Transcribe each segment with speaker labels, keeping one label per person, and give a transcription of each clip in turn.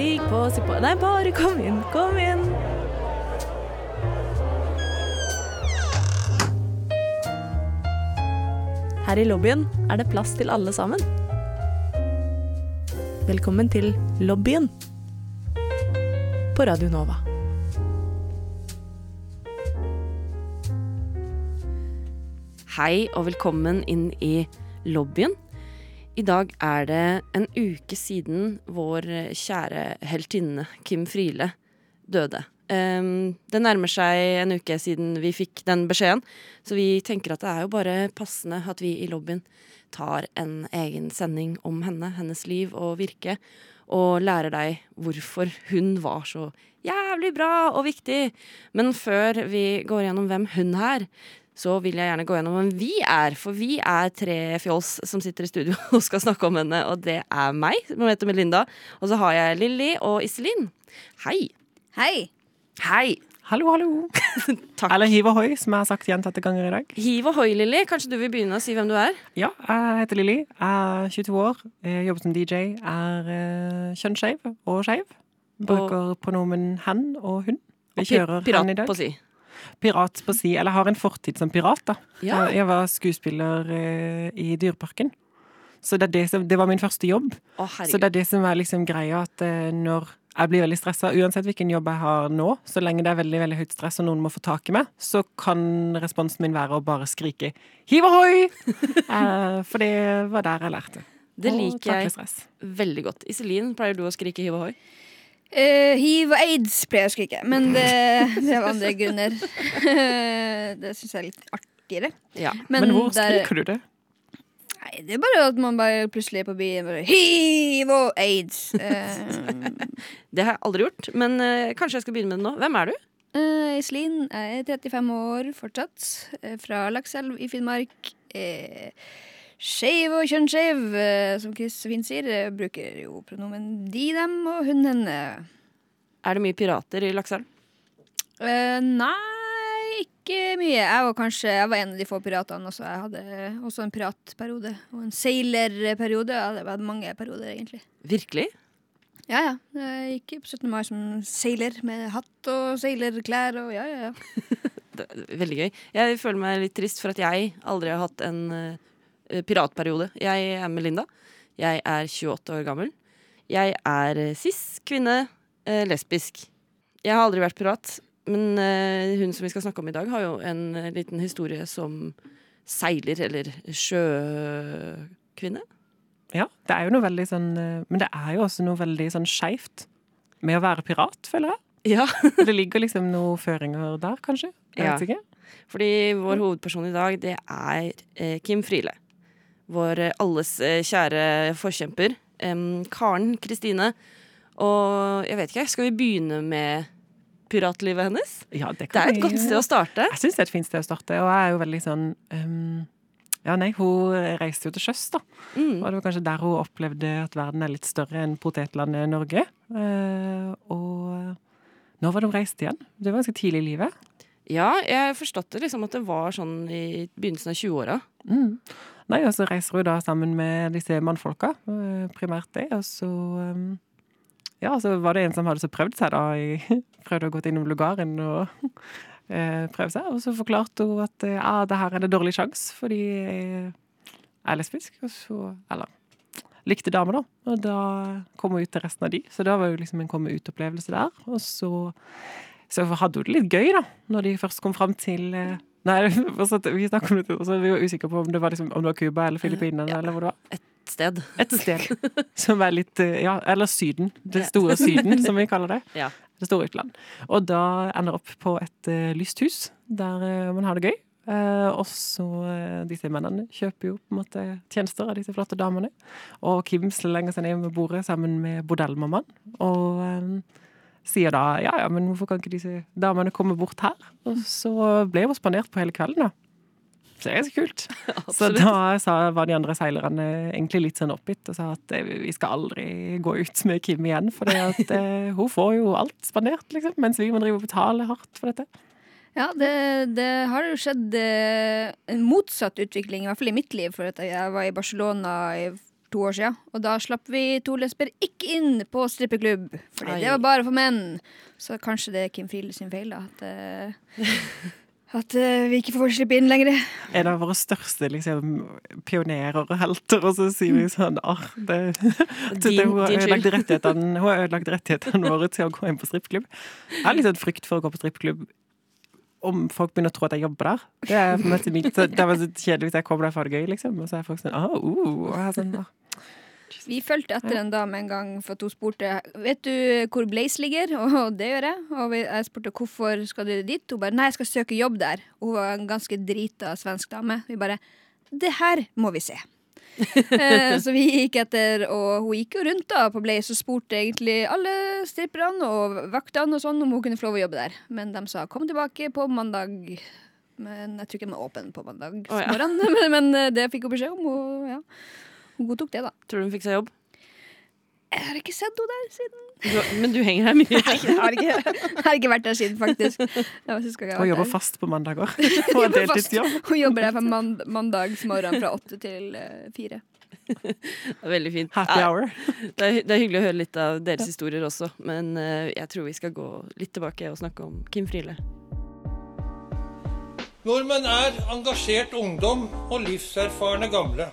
Speaker 1: Stig på, stig på. Nei, bare kom inn, kom inn. Her i lobbyen er det plass til alle sammen. Velkommen til lobbyen på Radio Nova.
Speaker 2: Hei og velkommen inn i lobbyen. I dag er det en uke siden vår kjære heltinne Kim Friele døde. Ehm, det nærmer seg en uke siden vi fikk den beskjeden, så vi tenker at det er jo bare passende at vi i lobbyen tar en egen sending om henne, hennes liv og virke, og lærer deg hvorfor hun var så jævlig bra og viktig. Men før vi går gjennom hvem hun er, så vil jeg gjerne gå gjennom hvem vi er. For vi er tre fjols som sitter i studio og skal snakke om henne, og det er meg, som heter Melinda. Og så har jeg Lilly og Iselin. Hei.
Speaker 3: Hei.
Speaker 2: Hei.
Speaker 4: Hallo, hallo.
Speaker 2: Takk.
Speaker 4: Eller hiv ohoi, som jeg har sagt gjentatte ganger i dag.
Speaker 2: Hiv ohoi, Lilly. Kanskje du vil begynne å si hvem du er?
Speaker 4: Ja, jeg heter Lilly. Jeg er 22 år, jeg jobber som DJ, er uh, kjønnsskeiv og skeiv. Bruker pronomen hen og hun. Vi kjører hen i dag.
Speaker 2: Pirat på si.
Speaker 4: Pirat på si. Eller har en fortid som pirat, da.
Speaker 2: Ja.
Speaker 4: Jeg, jeg var skuespiller eh, i Dyreparken. Så det, det, som, det var min første jobb.
Speaker 2: Å,
Speaker 4: Så det er det som er liksom greia, at eh, når jeg blir veldig stressa, uansett hvilken jobb jeg har nå, så lenge det er veldig veldig høyt stress og noen må få tak i meg, så kan responsen min være å bare skrike 'hiv ohoi!' eh, for det var der jeg lærte.
Speaker 2: Det liker jeg veldig godt. Iselin, pleier du å skrike hiv ohoi?
Speaker 3: Eh, hiv og aids pleier jeg å skrike, men det, det er andre grunner. det syns jeg er litt artigere.
Speaker 2: Ja.
Speaker 4: Men, hvor
Speaker 3: der-
Speaker 4: skriker du det?
Speaker 3: Nei, det er bare at man bare plutselig er på byen bare Hiv og aids! Uh,
Speaker 2: Det har jeg aldri gjort, men uh, kanskje jeg skal begynne med det nå. Hvem er du?
Speaker 3: eh, Iselin er 35 år fortsatt, eh, fra Lakselv i Finnmark. Eh, Skeiv og kjønnsskeiv, eh, som Chris Finn sier. eh, Bruker jo pronomen de, dem og hun, henne.
Speaker 2: Er det mye pirater i Lakselv?
Speaker 3: Uh, nei, ikke mye. Jeg var kanskje jeg var en av de få piratene også. Jeg hadde også en piratperiode. Og en seilerperiode. Ja, hadde vært mange perioder, egentlig.
Speaker 2: Virkelig?
Speaker 3: Ja, ja. Jeg gikk på 17. mai som seiler, med hatt og seilerklær og ja, ja, ja.
Speaker 2: Veldig gøy. Jeg føler meg litt trist for at jeg aldri har hatt en eh, piratperiode. Jeg er Melinda. Jeg er 28 år gammel. Jeg er eh, cis, kvinne, eh, lesbisk. Jeg har aldri vært pirat, men eh, hun som vi skal snakke om i dag, har jo en eh, liten historie som seiler, eller sjøkvinne.
Speaker 4: Ja, det er jo noe veldig sånn eh, Men det er jo også noe veldig sånn skeivt med å være pirat, føler jeg.
Speaker 2: Ja.
Speaker 4: Det ligger liksom noen føringer der, kanskje. Jeg
Speaker 2: Ja.
Speaker 4: vet ikke.
Speaker 2: Fordi vår hovedperson i dag, det er eh, Kim Friele. Vår eh, alles eh, kjære forkjemper. em, Karen Kristine. Og jeg vet ikke, skal vi begynne med piratlivet hennes?
Speaker 4: Ja, det,
Speaker 2: Det er et godt sted å starte.
Speaker 4: Jeg syns det er et fint sted å starte, og jeg er jo veldig sånn um, Ja, nei, hun reiste jo til sjøs, da.
Speaker 2: Mm.
Speaker 4: Og det var kanskje der hun opplevde at verden er litt større enn potetlandet Norge. Uh, og nå var det hun reiste igjen? Det var ganske tidlig i livet.
Speaker 2: Ja, jeg forstod det liksom at det var sånn i begynnelsen av 20-åra.
Speaker 4: Mm. Nei, og så reiser hun da sammen med disse mannfolka, eh, primært det, og så ehm, Ja, så var det en som hadde så prøvd seg, da. Jeg prøvde å gå innom lugaren og eh, prøve seg, og så forklarte hun at eh, ja, det her er det dårlig sjanse, fordi jeg er lesbisk, og så Eller likte damer, da. Og da kom hun ut til resten av de, så da var jo liksom en komme ut-opplevelse der. Og så, så hadde hun det litt gøy, da, når de først kom fram til eh, Nei, vi snakker om det, og så var vi jo usikre på om det var, liksom, om det var Cuba eller Filippinene,
Speaker 2: Ja.
Speaker 4: eller hvor det var.
Speaker 2: Et sted.
Speaker 4: Et sted som er litt eh, Ja, eller Syden. Det store Syden, som vi kaller det.
Speaker 2: Ja.
Speaker 4: Det store utland. Og da ender opp på et uh, lyst hus, der uh, man har det gøy. Uh, og så uh, disse mennene kjøper jo på en måte tjenester av disse flotte damene. Og Kim slenger seg ned ved bordet sammen med bordellmammaen. Og eh, sier da ja, ja, men hvorfor kan ikke disse damene komme bort her? Og så ble hun spandert på hele kvelden, da. Så det er ganske kult. Så da sa, var de andre seilerne egentlig litt sånn oppgitt og sa at eh, vi skal aldri gå ut med Kim igjen, for at, eh, hun får jo alt spandert, liksom, mens vi må drive og betale hardt for dette.
Speaker 3: Ja, det, det har jo skjedd eh, en motsatt utvikling, i hvert fall i mitt liv. For jeg var i Barcelona i to år siden. Og da slapp vi to lesber ikke inn på strippeklubb, fordi
Speaker 2: Ai.
Speaker 3: det var bare for menn. Så kanskje det er Kim Friele sin feil, da. At, uh, at uh, vi ikke får slippe inn lenger.
Speaker 4: En av våre største liksom, pionerer og helter, og så sier vi sånn ah, det, det, Hun har ødelagt rettighetene, hun har ødelagt rettighetene våre til å gå inn på strippeklubb. Jeg har litt sånn frykt for å gå på strippeklubb om folk begynner å tro at jeg jobber der. Det er måte mitt, det var så kjedelig hvis jeg kommer der for det gøy, liksom. Og så er folk sånn ah, uh, sånn, ah.
Speaker 3: Vi fulgte etter en dame en gang for at hun spurte Vet du hvor Blaze ligger. Og det gjør jeg. Og jeg spurte hvorfor skal du dit. Hun bare nei, jeg skal søke jobb der. Hun var en ganske drita svensk dame. Vi bare det her må vi se. eh, så vi gikk etter, og hun gikk jo rundt da på Blaze og spurte egentlig alle stripperne og vaktene og sånn om hun kunne få lov å jobbe der. Men de sa kom tilbake på mandag. Men jeg tror ikke de er åpne på mandag
Speaker 2: oh, ja.
Speaker 3: men, men eh, det fikk hun beskjed om. Og ja, hun godtok det, da.
Speaker 2: Tror du hun fikk seg jobb?
Speaker 3: Jeg har ikke sett henne der siden.
Speaker 2: Du, men du henger her mye.
Speaker 3: Nei, jeg har ikke, jeg har ikke vært der siden, faktisk.
Speaker 4: Hun jobber
Speaker 3: der.
Speaker 4: fast på mandager.
Speaker 3: Hun
Speaker 4: På en
Speaker 3: jobber
Speaker 4: deltidsjobb.
Speaker 3: Hun jobber der på mand mandagsmorgen fra åtte til eh, fire.
Speaker 2: Det er Veldig fint.
Speaker 4: Happy hour.
Speaker 2: Det er, det er hyggelig å høre litt av deres historier også, men eh, jeg tror vi skal gå litt tilbake og snakke om Kim Friele.
Speaker 5: Nordmenn er engasjert ungdom og livserfarne gamle.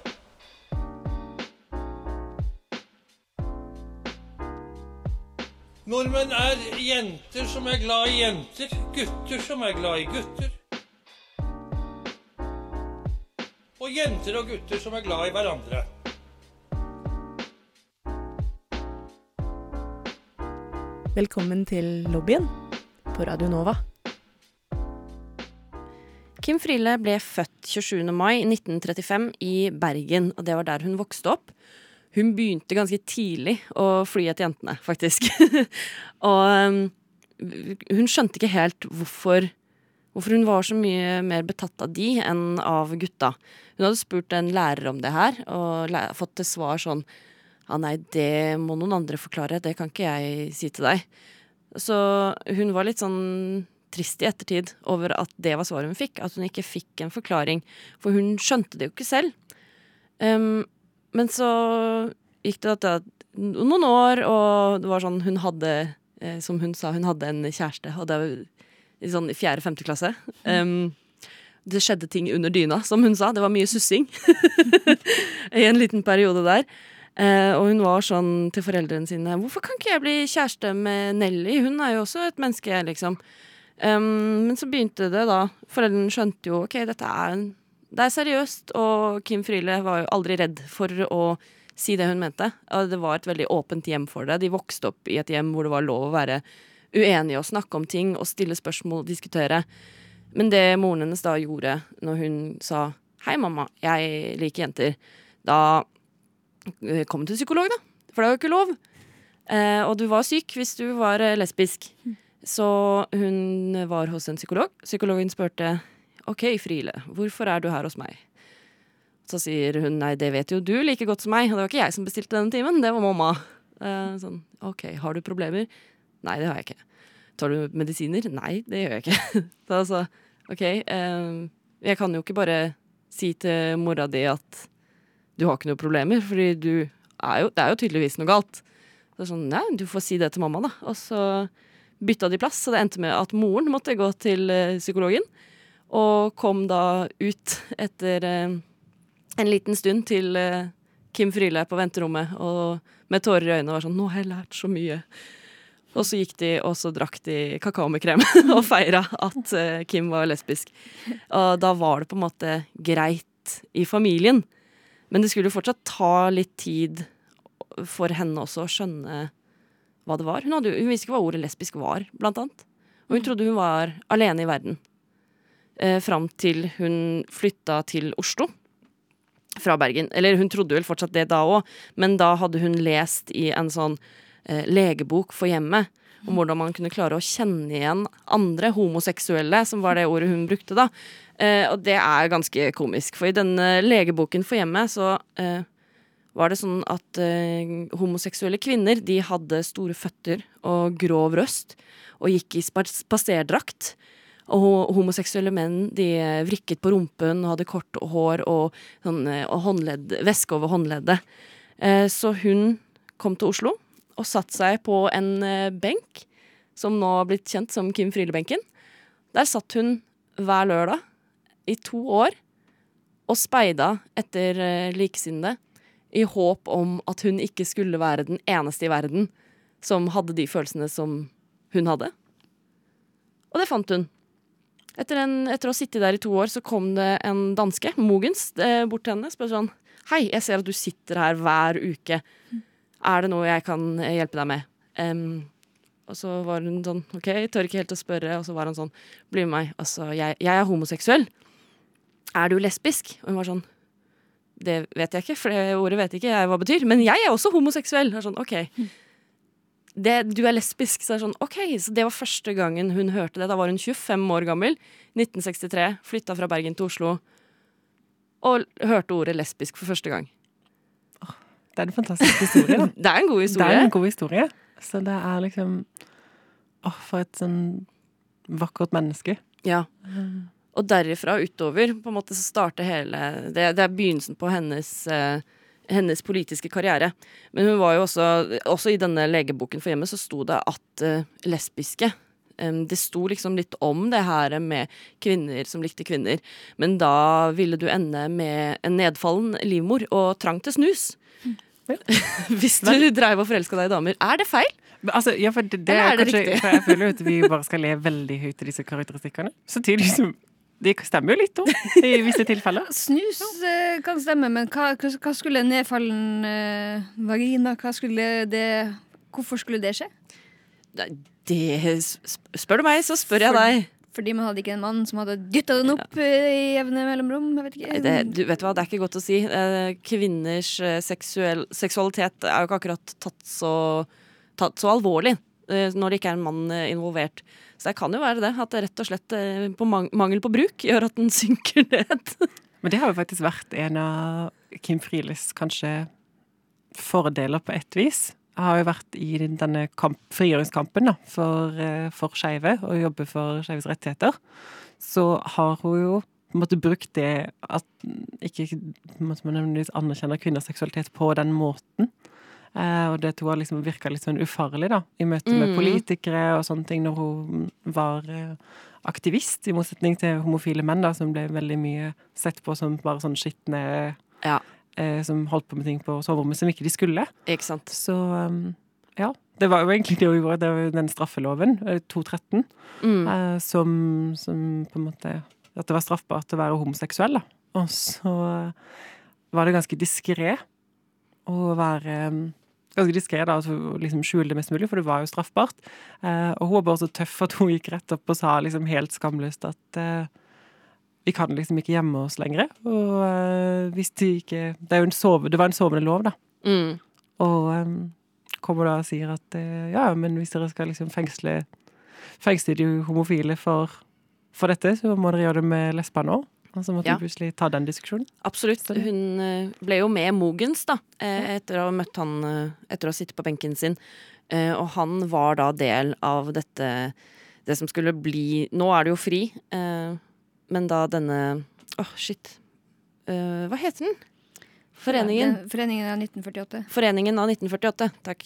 Speaker 5: Nordmenn er jenter som er glad i jenter, gutter som er glad i gutter. Og jenter og gutter som er glad i hverandre.
Speaker 1: Velkommen til lobbyen på Radio Nova.
Speaker 2: Kim Friele ble født 27. mai 1935 i Bergen, og det var der hun vokste opp. Hun begynte ganske tidlig å fly etter jentene, faktisk. og um, hun skjønte ikke helt hvorfor, hvorfor hun var så mye mer betatt av de enn av gutta. Hun hadde spurt en lærer om det her, og fått til svar sånn Ja, nei, det må noen andre forklare, det kan ikke jeg si til deg. Så hun var litt sånn trist i ettertid over at det var svaret hun fikk. At hun ikke fikk en forklaring. For hun skjønte det jo ikke selv. Um, men så gikk det da noen år, og det var sånn hun hadde eh, Som hun sa, hun hadde en kjæreste, og det var i sånn i fjerde-femte klasse. Um, det skjedde ting under dyna, som hun sa. Det var mye sussing i en liten periode der. Eh, og hun var sånn til foreldrene sine Hvorfor kan ikke jeg bli kjæreste med Nelly? Hun er jo også et menneske, liksom. Um, men så begynte det, da. Foreldrene skjønte jo ok, dette er, en- det er seriøst. Og Kim Friele var jo aldri redd for å si det hun mente. Det var et veldig åpent hjem for det. De vokste opp i et hjem hvor det var lov å være uenige og snakke om ting og stille spørsmål og diskutere. Men det moren hennes da gjorde når hun sa 'hei, mamma, jeg liker jenter', da eh, kom hun til psykolog, da. For det var jo ikke lov. Eh, og du var syk hvis du var eh, lesbisk. Så hun var hos en psykolog. Psykologen spurte OK, Friele, hvorfor er du her hos meg? Så sier hun nei, det vet jo du like godt som meg, og det var ikke jeg som bestilte denne timen, det var mamma. Eh, sånn, OK, har du problemer? Nei, det har jeg ikke. Tar du medisiner? Nei, det gjør jeg ikke. Så altså, OK, eh, jeg kan jo ikke bare si til mora di at du har ikke noen problemer, fordi du er jo, det er jo tydeligvis noe galt. Så sånn, nei, du får si det til mamma, da. Og så bytta de plass, så det endte med at moren måtte gå til eh, psykologen. Og kom da ut etter eh, en liten stund til eh, Kim Friele på venterommet og med tårer i øynene og var sånn 'Nå har jeg lært så mye'. Og så gikk de, og så drakk de kakao med krem og feira at eh, Kim var lesbisk. Og da var det på en måte greit i familien. Men det skulle jo fortsatt ta litt tid for henne også å skjønne hva det var. Hun, hadde, hun visste ikke hva ordet lesbisk var, blant annet. Og hun trodde hun var alene i verden. Eh, fram til hun flytta til Oslo fra Bergen. Eller hun trodde vel fortsatt det da òg, men da hadde hun lest i en sånn eh, legebok for hjemmet om hvordan man kunne klare å kjenne igjen andre homoseksuelle, som var det ordet hun brukte da. Eh, og det er ganske komisk, for i denne legeboken for hjemmet så eh, var det sånn at eh, homoseksuelle kvinner de hadde store føtter og grov røst og gikk i spa- spaserdrakt. Og homoseksuelle menn de eh, vrikket på rumpen og hadde kort hår og, sånn, eh, og håndledd, væske over håndleddet. Eh, så hun kom til Oslo og satte seg på en benk, som nå har blitt kjent som Kim Friele-benken. Der satt hun hver lørdag i to år og speida etter likesinnede i håp om at hun ikke skulle være den eneste i verden som hadde de følelsene som hun hadde. Og det fant hun. Etter, en, etter å ha sittet der i to år, så kom det en danske, Mogens, eh, bort til henne og spurte sånn Hei, jeg ser at du sitter her hver uke. Er det noe jeg kan eh, hjelpe deg med? Um, og så var hun sånn OK, tør ikke helt å spørre. Og så var han sånn Bli med meg. Altså, jeg, jeg er homoseksuell. Er du lesbisk? Og hun var sånn Det vet jeg ikke, for det ordet vet ikke jeg hva betyr. Men jeg er også homoseksuell. Og sånn, OK. Det, du er lesbisk. Så er sånn, okay. så det var første gangen hun hørte det. Da var hun 25 år gammel. 1963. Flytta fra Bergen til Oslo. Og hørte ordet lesbisk for første gang.
Speaker 4: Det er en fantastisk historie.
Speaker 2: Det er en god historie.
Speaker 4: Det er en god historie. Så det er liksom Å, for et sånn vakkert menneske.
Speaker 2: Ja. Og derifra utover på en måte så starter hele Det, det er begynnelsen på hennes eh, hennes politiske karriere. Men hun var jo også Også i denne legeboken for hjemmet så sto det at uh, lesbiske um, Det sto liksom litt om det her med kvinner som likte kvinner. Men da ville du ende med en nedfallen livmor og trang til snus. Hvis du dreiv og forelska deg i damer. Er det feil?
Speaker 4: Altså, ja, for det, det
Speaker 2: Eller
Speaker 4: er
Speaker 2: er det
Speaker 4: kanskje,
Speaker 2: riktig?
Speaker 4: for jeg føler jo at vi bare skal le veldig høyt til disse karakteristikkene. Samtidig som de stemmer jo litt, òg, i visse tilfeller.
Speaker 3: Snus eh, kan stemme, men hva, hva skulle nedfallen eh, vagina Hva skulle det Hvorfor skulle det skje?
Speaker 2: Det, Det Spør du meg, så spør jeg deg.
Speaker 3: Fordi man hadde ikke en mann som hadde dytta den opp ja. i jevne mellomrom? Jeg vet ikke.
Speaker 2: Nei, Det, du vet hva, det er ikke godt å si. Eh, Kvinners eh, seksuell, seksualitet er jo ikke akkurat tatt så, tatt så alvorlig eh, når det ikke er en mann eh, involvert. Så det kan jo være det, at det rett og slett eh, på mangel på bruk gjør at den synker ned.
Speaker 4: Men det har jo faktisk vært en av Kim Frieles kanskje fordeler på ett vis. Jeg har jo vært i denne kamp, frigjøringskampen da, for, eh, for skeive, og jobber for skeives rettigheter. Så har hun jo måtte brukt det at ikke måtte man nødvendigvis anerkjenner kvinners seksualitet på den måten. Eh, og det tror jeg liksom virka litt sånn ufarlig da, i møte med
Speaker 2: Mhm.
Speaker 4: politikere og sånne ting, når hun var eh, aktivist, i motsetning til homofile menn, da, som ble veldig mye sett på som bare sånn skitne
Speaker 2: Ja.
Speaker 4: eh, Som holdt på med ting på soverommet som ikke de skulle.
Speaker 2: Ikke sant?
Speaker 4: Så um, ja. Det var jo egentlig det hun gjorde. Det var jo den straffeloven, eh, 213,
Speaker 2: Mm.
Speaker 4: eh, som, som på en måte At det var straffbart å være homoseksuell, da. Og så var det ganske diskré å være um, Ganske diskré, og liksom skjule det mest mulig, for det var jo straffbart. Eh, og hun var bare så tøff at hun gikk rett opp og sa liksom helt skamløst at eh, vi kan liksom ikke gjemme oss lenger. Og eh, hvis de ikke Det, sove, det var en sovende lov, da.
Speaker 2: Mm.
Speaker 4: Og um, kommer da og sier at ja, men hvis dere skal liksom fengsle fengsle de homofile for, for dette, så må dere gjøre det med lesbene òg. Og så måtte
Speaker 2: Ja.
Speaker 4: du plutselig ta den diskusjonen.
Speaker 2: Absolutt. Hun eh, ble jo med Mogens, da, eh, etter å ha møtt han eh, Etter å ha sittet på benken sin. Eh, Og han var da del av dette Det som skulle bli Nå er det jo fri, eh, men da denne Åh, shit. Eh, Hva heter den? Foreningen.
Speaker 3: Foreningen av 1948.
Speaker 2: Foreningen av 1948, takk.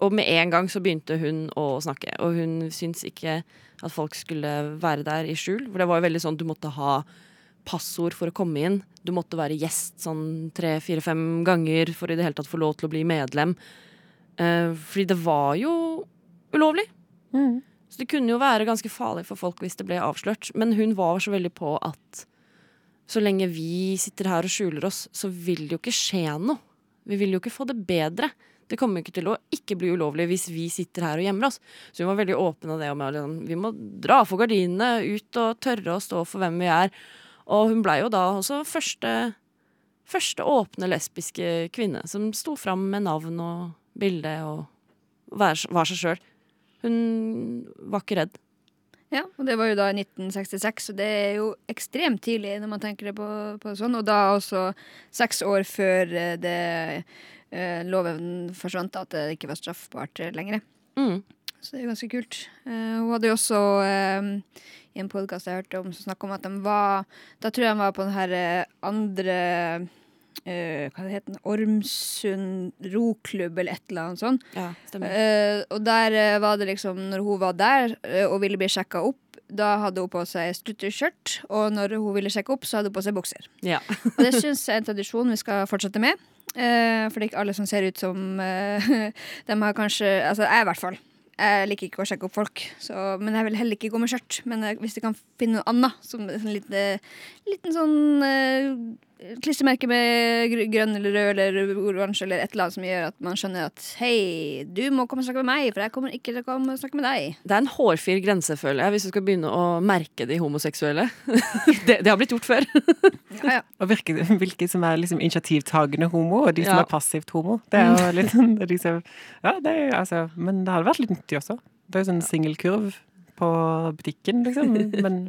Speaker 2: Og med en gang så begynte hun å snakke, og hun syntes ikke at folk skulle være der i skjul. For det var jo veldig sånn du måtte ha passord for å komme inn. Du måtte være gjest sånn tre, fire, fem ganger for i det hele tatt få lov til å bli medlem. Eh, fordi det var jo ulovlig. Så det kunne jo være ganske farlig for folk hvis det ble avslørt. Men hun var så veldig på at så lenge vi sitter her og skjuler oss, så vil det jo ikke skje noe. Vi vil jo ikke få det bedre. Det kommer ikke til å ikke bli ulovlig hvis vi sitter her og gjemmer oss. Så hun var veldig åpne av det. At liksom, vi må dra for gardinene, ut og tørre å stå for hvem vi er. Og hun blei jo da også første, første åpne lesbiske kvinne som sto fram med navn og bilde og var, var seg sjøl. Hun var ikke redd.
Speaker 3: Ja, og det var jo da i 1966, så det er jo ekstremt tidlig når man tenker det på, på sånn. Og da også seks år før eh, det eh, loven forsvant, at det ikke var straffbart lenger.
Speaker 2: Mm.
Speaker 3: Så det er jo ganske kult. Uh, hun hadde jo også uh, i en podkast jeg hørte om, som snakka om at de var Da tror jeg de var på den her eh, andre uh, Hva det heter Ormsund roklubb, eller et eller annet sånt.
Speaker 2: Ja,
Speaker 3: og der var det liksom, når hun var der og ville bli sjekka opp, da hadde hun på seg strutteskjørt, og når hun ville sjekke opp, så hadde hun på seg bukser.
Speaker 2: Ja.
Speaker 3: Og det syns jeg er en tradisjon vi skal fortsette med. Eh, for det er ikke alle som ser ut som eh, De har kanskje Altså, jeg i hvert fall. Jeg liker ikke å sjekke opp folk, så, men jeg vil heller ikke gå med skjørt. Men jeg, hvis jeg kan finne noe annet, som en liten, liten sånn eh, klistremerke med grønn eller rød eller oransje eller et eller annet som gjør at man skjønner at hei, du må komme og snakke med meg, for jeg kommer ikke til å komme og snakke med deg.
Speaker 2: Det er en hårfin grense, føler jeg, hvis du skal begynne å merke de homoseksuelle. det, det har blitt gjort før.
Speaker 3: Ja, ja.
Speaker 4: Og hvilke, hvilke som er liksom initiativtagende homo, og de som
Speaker 2: Ja.
Speaker 4: er passivt homo. Det er jo litt sånn det er de som, Ja, det er, altså, men det hadde vært litt nyttig også. Det er jo sånn singelkurv på butikken, liksom. Men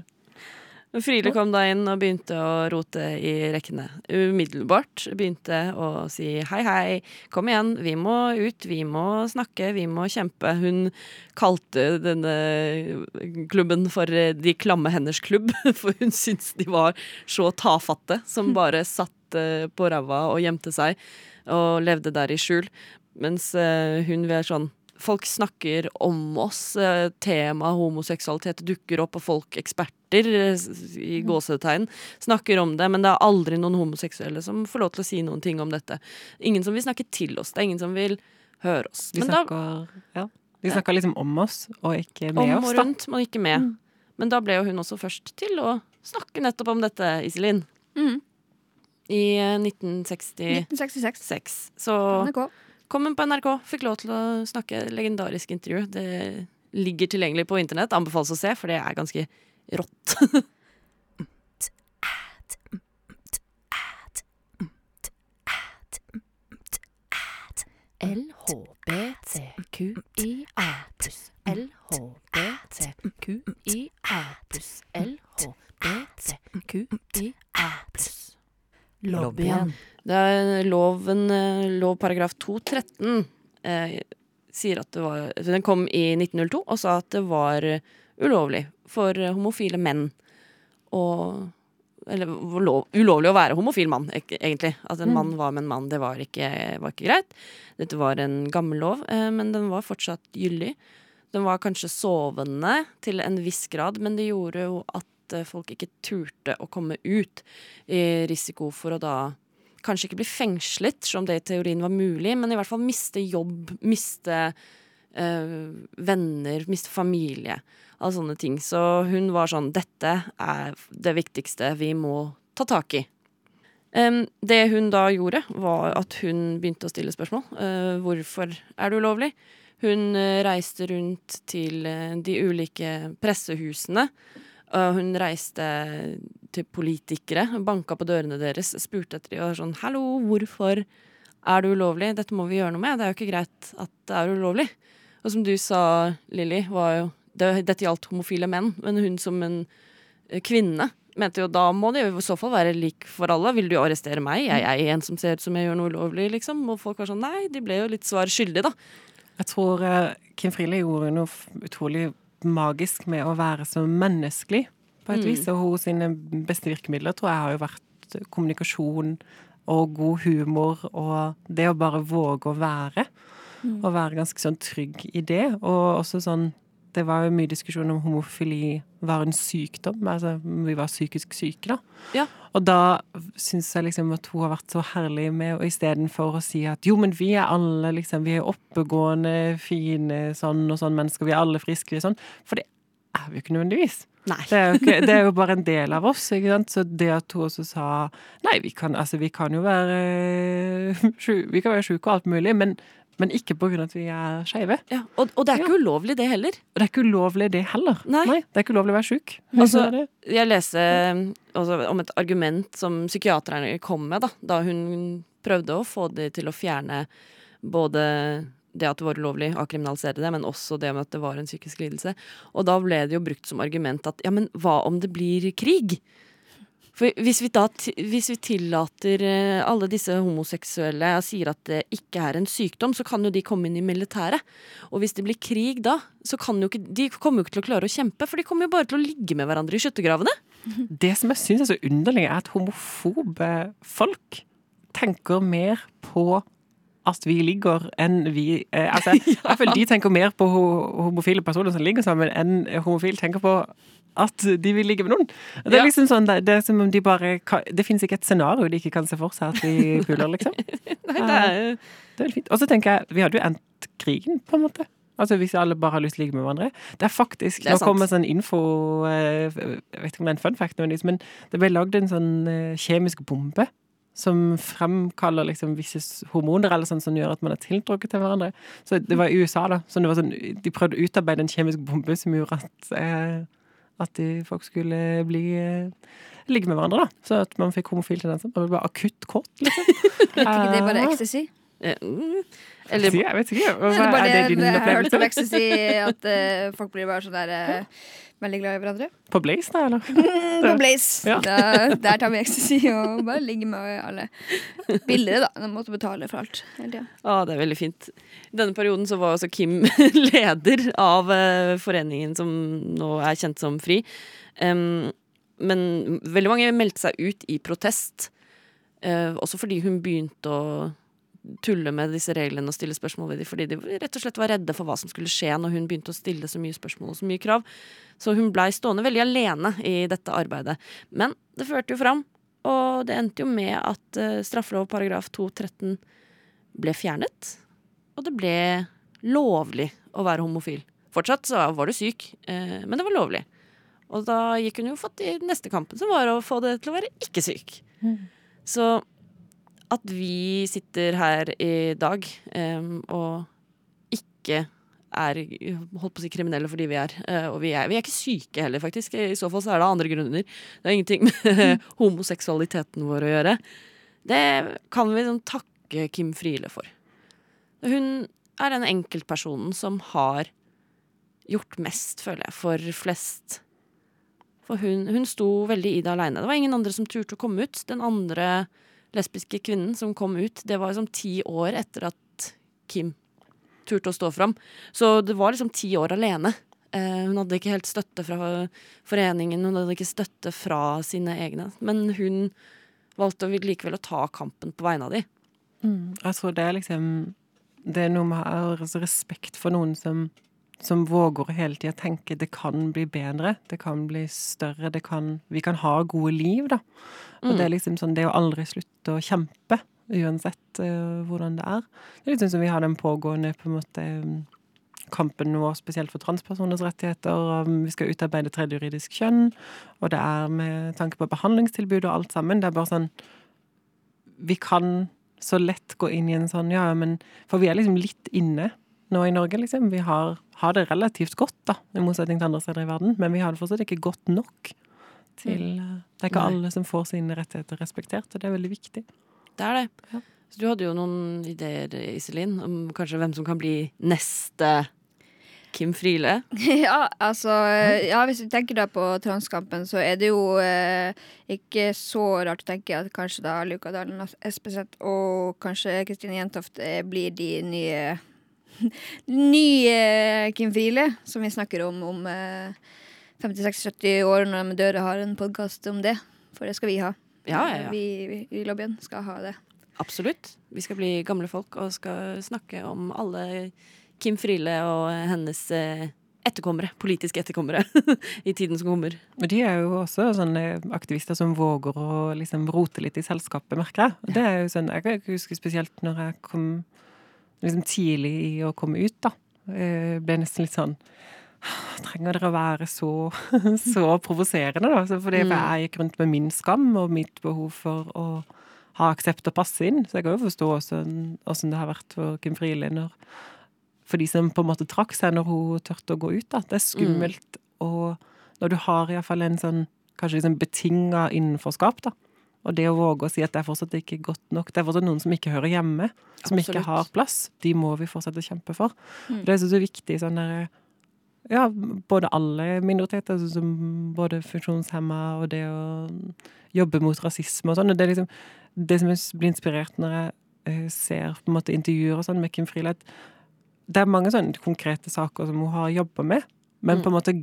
Speaker 2: Friele kom da inn og begynte å rote i rekkene. Umiddelbart begynte å si hei, hei, kom igjen, vi må ut, vi må snakke, vi må kjempe. Hun kalte denne klubben for De klamme henders klubb, for hun syntes de var så tafatte som bare satt eh, på ræva og gjemte seg og levde der i skjul. Mens eh, hun vil sånn Folk snakker om oss. eh, Tema homoseksualitet dukker opp, og folk, eksperter eh, i gåsetegn, snakker om det. Men det er aldri noen homoseksuelle som får lov til å si noen ting om dette. Ingen som vil snakke til oss. Det er ingen som vil høre oss.
Speaker 4: de
Speaker 2: da,
Speaker 4: snakker, ja, de snakker liksom om oss, og ikke med oss.
Speaker 2: om
Speaker 4: og
Speaker 2: rundt, men ikke med. Men da ble jo hun også først til å snakke nettopp om dette, Iselin.
Speaker 3: Mm.
Speaker 2: I eh, 1966.
Speaker 3: 1966.
Speaker 2: Så
Speaker 3: NRK.
Speaker 2: Kom på NRK, fikk lov til å snakke legendarisk intervju. Det ligger tilgjengelig på internett. Anbefales å se, for det er ganske rått.
Speaker 6: LHBTQIA pluss LHBTQIA pluss LHBTQIA pluss Lobbyen.
Speaker 2: Det er loven, eh, lov paragraf 213 eh, sier at det var Den kom i 1902 og sa at det var ulovlig for homofile menn å Eller lov, ulovlig å være homofil mann, egentlig. At en mann var med en mann, det var ikke, var ikke greit. Dette var en gammel lov, eh, men den var fortsatt gyldig. Den var kanskje sovende til en viss grad, men det gjorde jo at eh, folk ikke turte å komme ut i risiko for å da kanskje ikke bli fengslet, som det i teorien var mulig, men i hvert fall miste jobb, miste øh, venner, miste familie. Alle sånne ting. Så hun var sånn Dette er det viktigste vi må ta tak i. Um, det hun da gjorde, var at hun begynte å stille spørsmål. Uh, hvorfor er det ulovlig? Hun reiste rundt til de ulike pressehusene. Og hun reiste til politikere, banka på dørene deres, spurte etter dem og sånn Hallo, hvorfor er det ulovlig? Dette må vi gjøre noe med. Det er jo ikke greit at det er ulovlig. Og som du sa, Lilly, var jo det, Dette gjaldt homofile menn, men hun som en eh, kvinne mente jo da må det i så fall være lik for alle. Vil du arrestere meg? Jeg er en som ser ut som jeg gjør noe ulovlig, liksom. Og folk var sånn Nei, de ble jo litt svar skyldige, da.
Speaker 4: Jeg tror eh, Kim Friele gjorde noe f- magisk med å være så menneskelig, på et
Speaker 2: Mm.
Speaker 4: vis. Og hun sine beste virkemidler tror jeg har jo vært kommunikasjon og god humor og det å bare våge å være. Og være ganske sånn trygg i det. Og også sånn Det var jo mye diskusjon om homofili var en sykdom. Altså vi var psykisk syke, da.
Speaker 2: Ja.
Speaker 4: Og da syns jeg liksom at hun har vært så herlig med og istedenfor å si at jo, men vi er alle liksom, vi er oppegående, fine, sånn og sånn mennesker, vi er alle friske, vi er sånn. For det er vi jo ikke nødvendigvis. Det er, ikke, det er jo bare en del av oss, ikke sant. Så det at hun også sa Nei, vi kan, altså, vi kan jo være Vi kan være sjuke og alt mulig, men, men ikke av at vi er skeive.
Speaker 2: Ja, og, og det er ikke ulovlig, det heller.
Speaker 4: Og det er ikke ulovlig, det heller.
Speaker 2: Nei.
Speaker 4: det er ikke ulovlig å være sjuk.
Speaker 2: Altså,
Speaker 4: Så er det-
Speaker 2: Jeg leste altså, om et argument som psykiaterne kom med, da, da hun prøvde å få de til å fjerne både det at det var ulovlig å kriminalisere det, men også det med at det var en psykisk lidelse. Og da ble det jo brukt som argument at ja, men hva om det blir krig? For hvis vi da hvis vi tillater eh, alle disse homoseksuelle og sier at det ikke er en sykdom, så kan jo de komme inn i militæret. Og hvis det blir krig da, så kan jo ikke De kommer jo ikke til å klare å kjempe, for de kommer jo bare til å ligge med hverandre i skyttergravene.
Speaker 4: Det som jeg syns er så underlig, er at homofobe folk tenker mer på at vi ligger enn vi eh, altså, Jeg føler de tenker mer på homofile personer som ligger sammen, enn homofile tenker på at de vil ligge med noen. Det er
Speaker 2: Ja.
Speaker 4: liksom sånn, det, det er som om de bare Det finnes ikke et scenario de ikke kan se for seg at de puler, liksom.
Speaker 2: Nei, det er jo
Speaker 4: Det er veldig fint. Og så tenker jeg, vi hadde jo endt krigen, på en måte. Altså Hvis alle bare har lyst til å ligge med hverandre. Det er faktisk,
Speaker 2: Det er
Speaker 4: Nå kommer sånn info eh, Jeg vet ikke om det er en fun fact, men det ble lagd en sånn eh, kjemisk bombe som fremkaller liksom visse hormoner eller sånn som gjør at man er tiltrukket til hverandre. Så det var i USA, da. Så det var sånn, de prøvde å utarbeide en kjemisk bombe som gjorde at, eh, at de, folk skulle bli eh, ligge med hverandre, da. Så at man fikk homofil tendenser. Man ble bare akutt kåt, liksom.
Speaker 3: Er det bare
Speaker 4: Ah.
Speaker 3: ecstasy?
Speaker 2: Eh, mm. Eller
Speaker 4: Jeg vet ikke. Hva,
Speaker 3: Eller bare
Speaker 4: er det
Speaker 3: det,
Speaker 4: din
Speaker 3: opplevelse? jeg har hørt om
Speaker 4: opplevelse?
Speaker 3: at uh, folk blir bare sånn der uh, veldig glad i hverandre.
Speaker 4: På Blaze, da, eller?
Speaker 3: På Blaze.
Speaker 4: Ja.
Speaker 3: Da, der tar vi ecstasy og bare ligger med alle. Billigere, da. De måtte betale for alt hele tida.
Speaker 2: Å, det er veldig fint. I denne perioden så var også Kim leder av uh, foreningen som nå er kjent som FRI. Um, men veldig mange meldte seg ut i protest. også fordi hun begynte å tulle med disse reglene og stille spørsmål ved dem, fordi de rett og slett var redde for hva som skulle skje når hun begynte å stille så mye spørsmål og så mye krav. Så hun blei stående veldig alene i dette arbeidet. Men det førte jo fram, og det endte jo med at uh, straffelov paragraf 213 ble fjernet, og det ble lovlig å være homofil. Fortsatt så var du syk, eh, men det var lovlig. Og da gikk hun jo fatt i neste kampen, som var å få det til å være ikke syk. Så at vi sitter her i dag um, og ikke er holdt på å si kriminelle fordi vi er. eh, og vi er, vi er ikke syke heller, faktisk. I så fall så er det andre grunner. Det har ingenting med homoseksualiteten vår å gjøre. Det kan vi sånn takke Kim Friele for. Hun er den enkeltpersonen som har gjort mest, føler jeg, for flest. For hun, hun sto veldig i det aleine. Det var ingen andre som turte å komme ut. Den andre lesbiske kvinnen som kom ut, det var liksom ti år etter at Kim turte å stå fram. Så det var liksom ti år alene. Eh, hun hadde ikke helt støtte fra foreningen, hun hadde ikke støtte fra sine egne. Men hun valgte likevel å ta kampen på vegne av de.
Speaker 4: Mm. Jeg tror det er liksom Det er noe med respekt for noen som, som våger å hele tida tenke det kan bli bedre, det kan bli større, det kan Vi kan ha gode liv, da. Og det er liksom sånn Det å aldri slutte å kjempe, uansett uh, hvordan det er. Det er litt sånn som vi har den pågående på en måte kampen vår spesielt for transpersoners rettigheter. Vi skal utarbeide tredje juridisk kjønn, og det er med tanke på behandlingstilbud og alt sammen. Det er bare sånn Vi kan så lett gå inn i en sånn, ja, men For vi er liksom litt inne nå i Norge, liksom. Vi har, har det relativt godt, da, i motsetning til andre steder i verden, men vi har det fortsatt ikke godt nok til eh, Det er ikke alle som får sine rettigheter respektert, og det er veldig viktig.
Speaker 2: Det er det.
Speaker 4: Ja.
Speaker 2: Så du hadde jo noen ideer, Iselin, om kanskje hvem som kan bli neste Kim Friele?
Speaker 3: Ja, altså Ja, hvis vi tenker da på transkampen, så er det jo eh, ikke så rart å tenke at kanskje da Luka Dalen Espeseth og kanskje Kristine Jentoft eh, blir de nye Nye Kim Friele, som vi snakker om om eh, 50-60-70 år når de dør og har en podkast om det. For det skal vi ha.
Speaker 2: Ja, ja, ja.
Speaker 3: Vi, vi i lobbyen skal ha det.
Speaker 2: Absolutt. Vi skal bli gamle folk og skal snakke om alle Kim Friele og hennes eh, etterkommere, politiske etterkommere, i tiden som kommer.
Speaker 4: Men de er jo også sånne aktivister som våger å liksom rote litt i selskapet, merker jeg. Det er jo sånn, Jeg husker spesielt når jeg kom liksom tidlig i å komme ut, da. Ble nesten litt sånn Trenger dere å være så, så provoserende, da? Så fordi
Speaker 2: Mm.
Speaker 4: jeg gikk rundt med min skam og mitt behov for å ha aksept og passe inn. Så jeg kan jo forstå åssen det har vært for Kim Friele For de som på en måte trakk seg når hun turte å gå ut, da. Det er skummelt og når du har iallfall en sånn kanskje liksom betinga innenforskap, da. Og det å våge å si at det er fortsatt ikke godt nok. Det er fortsatt noen som ikke hører hjemme, som ikke har plass. De må vi fortsette å kjempe for.
Speaker 3: Mm.
Speaker 4: Det er så, viktig sånn der Ja, både alle minoriteter, sånn som både funksjonshemma og det å jobbe mot rasisme og sånn. Det er liksom det som jeg blir inspirert når jeg eh, ser på en måte intervjuer og sånn med Kim Friele, det er mange sånne konkrete saker som hun har jobba med, men
Speaker 2: Mm.
Speaker 4: på en måte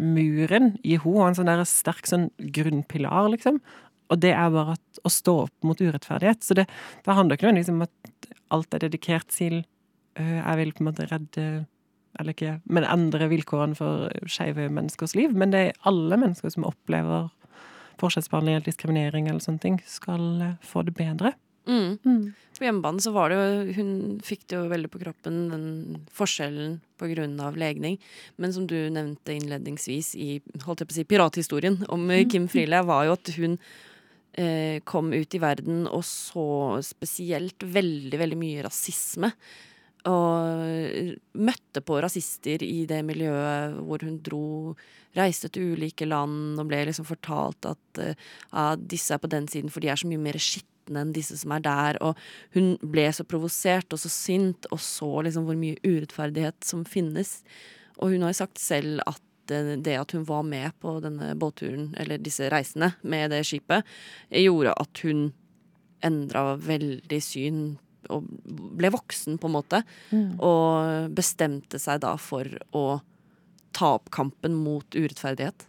Speaker 4: grunnmuren i henne, og en sånn der sterk sånn grunnpilar, liksom, og det er bare at, å stå opp mot urettferdighet. Så det, det handler ikke nødvendigvis om at alt er dedikert til øh, Jeg vil på en måte redde Eller ikke Men endre vilkårene for skeive menneskers liv. Men det er alle mennesker som opplever forskjellsbehandling eller diskriminering eller sånne ting, skal øh, få det bedre.
Speaker 2: Mm. På hjemmebane så var det jo Hun fikk det jo veldig på kroppen, den forskjellen på grunn av legning. Men som du nevnte innledningsvis i holdt jeg på å si, pirathistorien om mm. Kim Friele, var jo at hun eh, kom ut i verden og så spesielt veldig, veldig mye rasisme. Og møtte på rasister i det miljøet hvor hun dro Reiste til ulike land og ble liksom fortalt at eh, ja, disse er på den siden, for de er så mye mer skitne enn disse som er der. Og hun ble så provosert og så sint, og så liksom hvor mye urettferdighet som finnes. Og hun har sagt selv at det, det at hun var med på denne båtturen, eller disse reisene med det skipet, gjorde at hun endra veldig syn og ble voksen, på en måte. Og bestemte seg da for å ta opp kampen mot urettferdighet.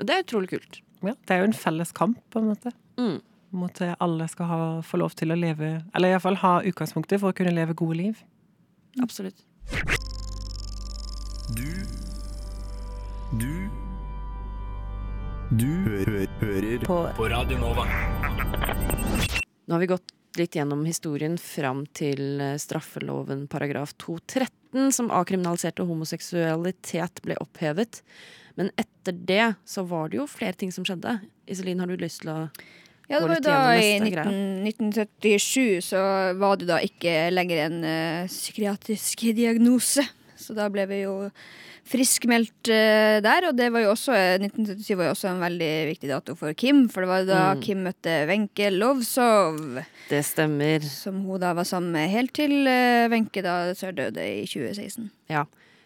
Speaker 2: Og det er utrolig kult.
Speaker 4: Ja, det er jo en felles kamp, på en måte.
Speaker 2: Mm.
Speaker 4: Mot at alle skal ha, få lov til å leve Eller iallfall ha utgangspunktet for å kunne leve gode liv.
Speaker 2: Absolutt.
Speaker 7: Du Du Du hø hø hører
Speaker 6: På
Speaker 7: på Radio Nova.
Speaker 2: Nå har vi gått litt gjennom historien fram til eh, straffeloven paragraf 213, som avkriminaliserte homoseksualitet, ble opphevet. Men etter det så var det jo flere ting som skjedde. Iselin, har du lyst til å
Speaker 3: Ja, det var da i 19, 1977 så var det da ikke lenger en uh, psykiatrisk diagnose. Så da ble vi jo friskmeldt uh, der, og det var jo også eh, 1977 var jo også en veldig viktig dato for Kim, for det var da
Speaker 2: Mm.
Speaker 3: Kim møtte Wenche Lovsov,
Speaker 2: Det stemmer.
Speaker 3: som hun da var sammen med helt til eh, Wenche da døde i 2016.
Speaker 2: Ja.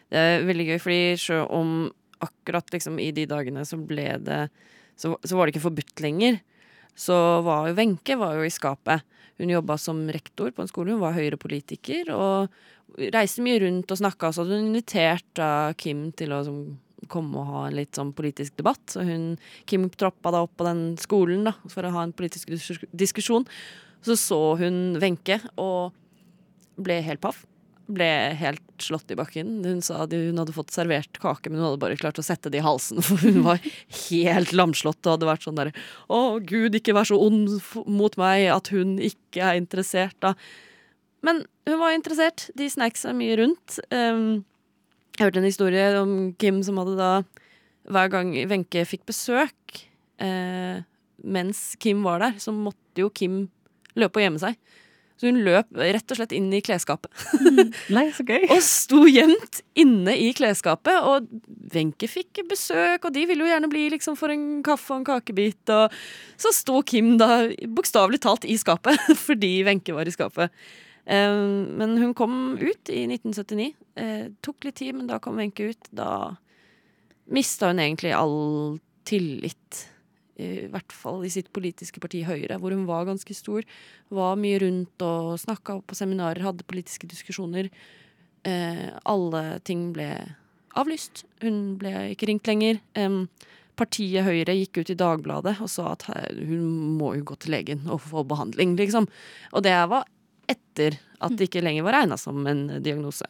Speaker 2: Det er veldig gøy, fordi selv om akkurat liksom i de dagene så ble det Så, så var det ikke forbudt lenger. Så var jo Wenche var jo i skapet. Hun jobba som rektor på en skole, hun var høyrepolitiker og reiste mye rundt og snakka. Så hadde hun invitert da Kim til å som, komme og ha en litt sånn politisk debatt. Så hun, Kim troppa da opp på den skolen da, for å ha en politisk diskusjon. Så så hun Wenche og ble helt paff ble helt slått i bakken. Hun sa at hun hadde fått servert kake, men hun hadde bare klart å sette det i halsen, for hun var helt lamslått og hadde vært sånn derre Å, gud, ikke vær så ond mot meg at hun ikke er interessert, da. Men hun var interessert. De snacksa mye rundt. Um, jeg hørte en historie om Kim som hadde da Hver gang Wenche fikk besøk eh, mens Kim var der, så måtte jo Kim løpe og gjemme seg. Så hun løp rett og slett inn i klesskapet.
Speaker 4: Nei, så gøy!
Speaker 2: Og sto gjemt inne i klesskapet. Og Wenche fikk besøk, og de ville jo gjerne bli liksom for en kaffe og en kakebit. Og så sto Kim da bokstavelig talt i skapet, fordi Wenche var i skapet. Eh, men hun kom ut i 1979. Eh, tok litt tid, men da kom Wenche ut. Da mista hun egentlig all tillit. I hvert fall i sitt politiske parti Høyre, hvor hun var ganske stor. Var mye rundt og snakka på seminarer, hadde politiske diskusjoner. Eh, alle ting ble avlyst. Hun ble ikke ringt lenger. Partiet Høyre gikk ut i Dagbladet og sa at hun må jo gå til legen og få behandling, liksom. Og det var etter at det ikke lenger var regna som en diagnose.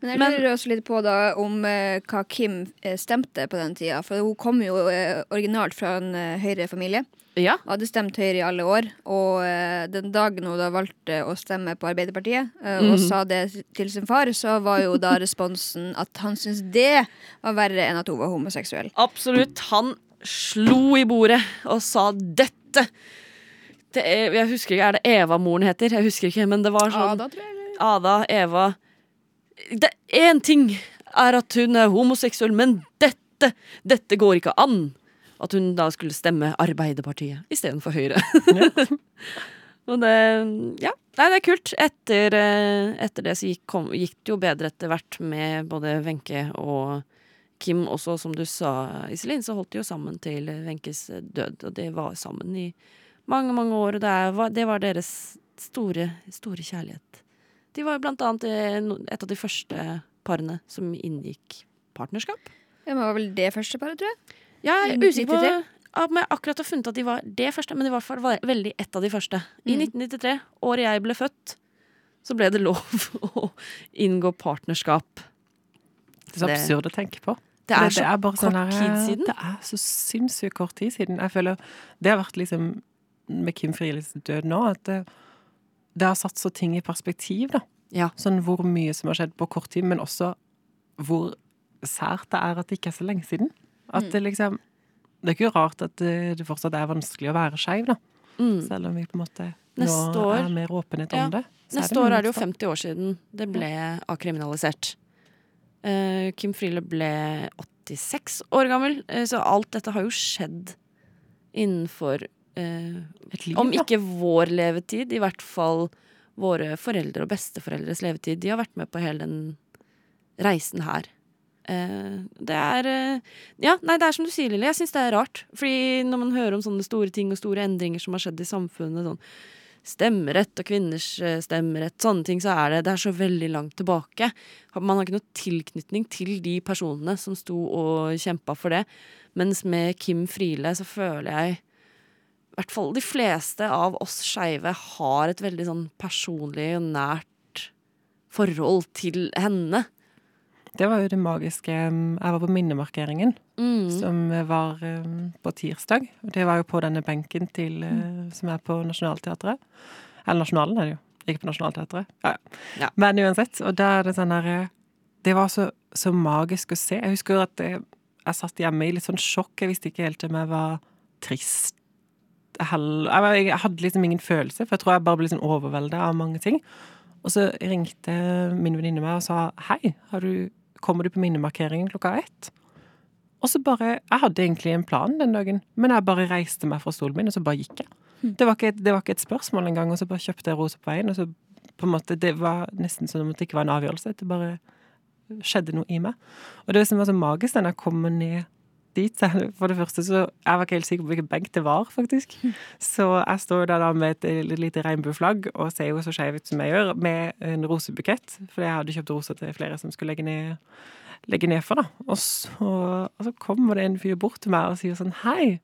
Speaker 3: Men jeg lurer også litt på da om eh, hva Kim eh, stemte på den tida. For hun kom jo eh, originalt fra en eh, Høyre-familie.
Speaker 2: Ja,
Speaker 3: Hadde stemt Høyre i alle år. Og eh, den dagen hun da valgte å stemme på Arbeiderpartiet, eh, og
Speaker 2: Mhm.
Speaker 3: sa det til sin far, så var jo da responsen at han syntes det var verre enn at hun var homoseksuell.
Speaker 2: absolutt. Han slo i bordet og sa dette. Det jeg husker ikke, Er det Eva moren heter? Jeg husker ikke, men det var sånn
Speaker 3: Ada, tror jeg
Speaker 2: Ada, Eva det, En ting er at hun er homoseksuell, men dette, dette går ikke an. At hun da skulle stemme Arbeiderpartiet istedenfor Høyre. Og det Ja, nei, det er kult. Etter, eh, etter det så gikk, kom, gikk det jo bedre etter hvert med både Wenche og Kim også, som du sa, Iselin, så holdt de jo sammen til Wenches død. Og de var sammen i mange, mange år, og det, er, var- det var deres store, store kjærlighet. De var blant annet eh, et av de første parene som inngikk partnerskap.
Speaker 3: Det var vel det første paret, tror jeg.
Speaker 2: Jeg er
Speaker 3: Mm,
Speaker 2: usikker på om jeg akkurat har funnet at de var det første, men i hvert fall var veldig ett av de første. I
Speaker 3: Mm.
Speaker 2: 1993, året jeg ble født, så ble det lov å inngå partnerskap.
Speaker 4: Det er så absurd å tenke på.
Speaker 2: Det
Speaker 4: For
Speaker 2: er så
Speaker 4: bare
Speaker 2: kort
Speaker 4: sånn her,
Speaker 2: tid siden.
Speaker 4: Det er så sinnssykt kort tid siden. Jeg føler Det har vært liksom med Kim Frielis død nå, at det, det har satt så ting i perspektiv, da.
Speaker 2: Ja.
Speaker 4: Sånn hvor mye som har skjedd på kort tid, men også hvor sært det er at det ikke er så lenge siden. At
Speaker 2: Mm.
Speaker 4: det liksom Det er ikke rart at det, det fortsatt er vanskelig å være skeiv, da.
Speaker 2: Mm.
Speaker 4: Selv om vi på en måte
Speaker 2: Neste
Speaker 4: nå
Speaker 2: år-
Speaker 4: er mer åpenhet
Speaker 2: Ja.
Speaker 4: om det.
Speaker 2: Neste år er det jo 50 år siden det ble akriminalisert. Uh, Kim Friele ble 86 år gammel, uh, så alt dette har jo skjedd innenfor eh,
Speaker 4: liv,
Speaker 2: Om
Speaker 4: da.
Speaker 2: ikke vår levetid, i hvert fall våre foreldre og besteforeldres levetid. De har vært med på hele den reisen her. Eh, det er eh, Ja, nei, det er som du sier, Lille. Jeg syns det er rart. Fordi når man hører om sånne store ting og store endringer som har skjedd i samfunnet, sånn stemmerett og kvinners eh, stemmerett, sånne ting, så er det, det er så veldig langt tilbake. Man har ikke noe tilknytning til de personene som sto og kjempa for det. Mens med Kim Friele så føler jeg hvert fall de fleste av oss skeive har et veldig sånn personlig og nært forhold til henne.
Speaker 4: Det var jo det magiske. um, Jeg var på minnemarkeringen.
Speaker 2: Mm.
Speaker 4: som var um, på tirsdag. Og det var jo på denne benken til, uh, som er på Nationaltheatret. Eller Nasjonalen er det jo, ikke på Nationaltheatret. Ja, ja.
Speaker 2: Ja.
Speaker 4: Men uansett. Og da er det sånn der uh, Det var så, så magisk å se. Jeg husker at jeg, jeg satt hjemme i litt sånn sjokk. Jeg visste ikke helt om jeg var trist hell- jeg, hadde liksom ingen følelse, for jeg tror jeg bare ble liksom overveldet av mange ting. Og så ringte min venninne meg og sa hei, har du, kommer du på minnemarkeringen klokka ett? Og så bare Jeg hadde egentlig en plan den dagen, men jeg bare reiste meg fra stolen min, og så bare gikk jeg. Det var ikke, et- det var ikke et spørsmål engang, og så bare kjøpte jeg rosa på veien, og så på en måte Det var nesten som at det ikke var en avgjørelse. Det bare skjedde noe i meg. Og det som var så magisk da jeg kom ned dit For det første så Jeg var ikke helt sikker på hvilken benk det var, faktisk. Så jeg står der da med et lite regnbueflagg og ser jo så skeiv ut som jeg gjør, med en rosebukett. For jeg hadde kjøpt roser til flere som skulle legge ned, legge ned for, da. Og så, og så kommer det en fyr bort til meg og sier sånn Hei,